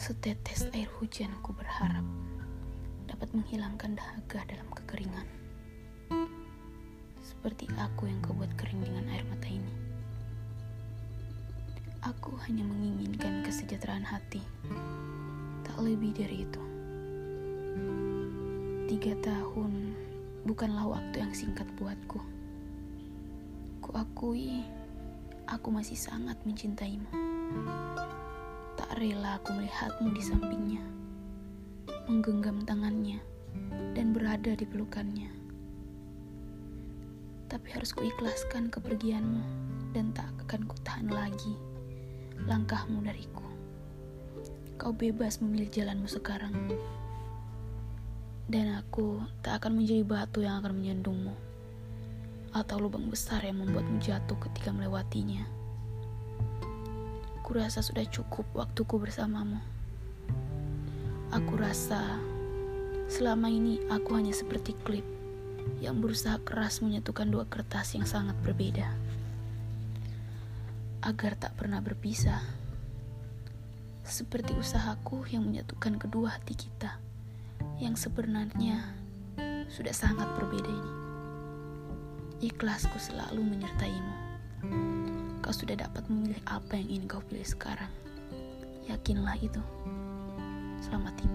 Setetes air hujan ku berharap dapat menghilangkan dahaga dalam kekeringan. Seperti aku yang kau buat kering dengan air mata ini. Aku hanya menginginkan kesejahteraan hati. Tak lebih dari itu. Tiga tahun bukanlah waktu yang singkat buatku. Kuakui aku masih sangat mencintaimu. Tak rela aku melihatmu di sampingnya, menggenggam tangannya, dan berada di pelukannya. Tapi harus kuikhlaskan kepergianmu dan tak akan kutahan lagi langkahmu dariku. Kau bebas memilih jalanmu sekarang. Dan aku tak akan menjadi batu yang akan menyandungmu atau lubang besar yang membuatmu jatuh ketika melewatinya. Kurasa sudah cukup waktuku bersamamu. Aku rasa selama ini aku hanya seperti klip yang berusaha keras menyatukan dua kertas yang sangat berbeda agar tak pernah berpisah. Seperti usahaku yang menyatukan kedua hati kita yang sebenarnya sudah sangat berbeda ini. Ikhlasku selalu menyertaimu. Kau sudah dapat memilih apa yang ingin kau pilih sekarang. Yakinlah itu. Selamat tinggal.